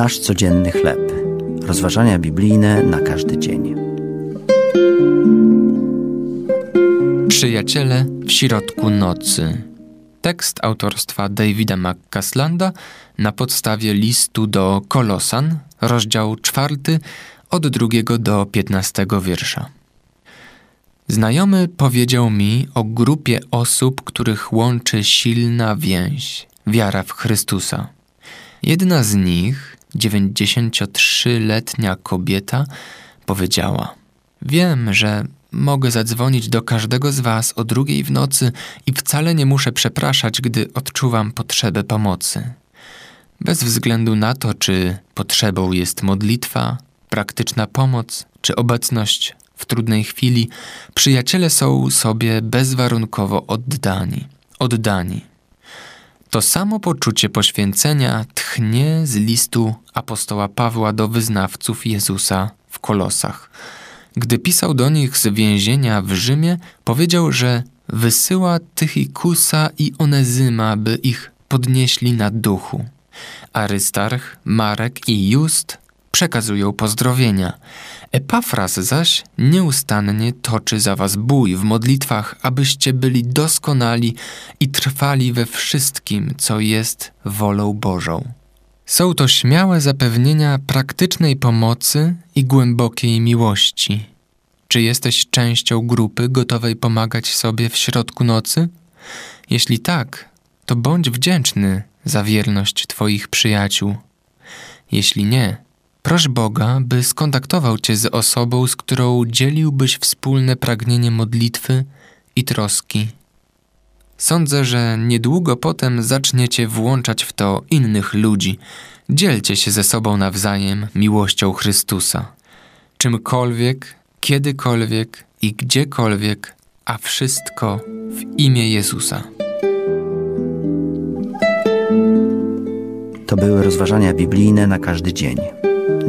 Nasz codzienny chleb. Rozważania biblijne na każdy dzień. Przyjaciele w środku nocy. Tekst autorstwa Davida McCaslanda na podstawie listu do Kolosan, rozdział czwarty, od drugiego do piętnastego wiersza. Znajomy powiedział mi o grupie osób, których łączy silna więź, wiara w Chrystusa. Jedna z nich, 93-letnia kobieta, powiedziała: Wiem, że mogę zadzwonić do każdego z Was o drugiej w nocy i wcale nie muszę przepraszać, gdy odczuwam potrzebę pomocy. Bez względu na to, czy potrzebą jest modlitwa, praktyczna pomoc czy obecność w trudnej chwili, przyjaciele są sobie bezwarunkowo oddani. Oddani. To samo poczucie poświęcenia tchnie z listu apostoła Pawła do wyznawców Jezusa w Kolosach. Gdy pisał do nich z więzienia w Rzymie, powiedział, że wysyła Tychikusa i Onezyma, by ich podnieśli na duchu. Arystarch, Marek i Just przekazują pozdrowienia. Epafras zaś nieustannie toczy za was bój w modlitwach, abyście byli doskonali i trwali we wszystkim, co jest wolą Bożą. Są to śmiałe zapewnienia praktycznej pomocy i głębokiej miłości. Czy jesteś częścią grupy gotowej pomagać sobie w środku nocy? Jeśli tak, to bądź wdzięczny za wierność Twoich przyjaciół. Jeśli nie, proś Boga, by skontaktował Cię z osobą, z którą dzieliłbyś wspólne pragnienie modlitwy i troski. Sądzę, że niedługo potem zaczniecie włączać w to innych ludzi. Dzielcie się ze sobą nawzajem miłością Chrystusa. Czymkolwiek, kiedykolwiek i gdziekolwiek, a wszystko w imię Jezusa. To były rozważania biblijne na każdy dzień.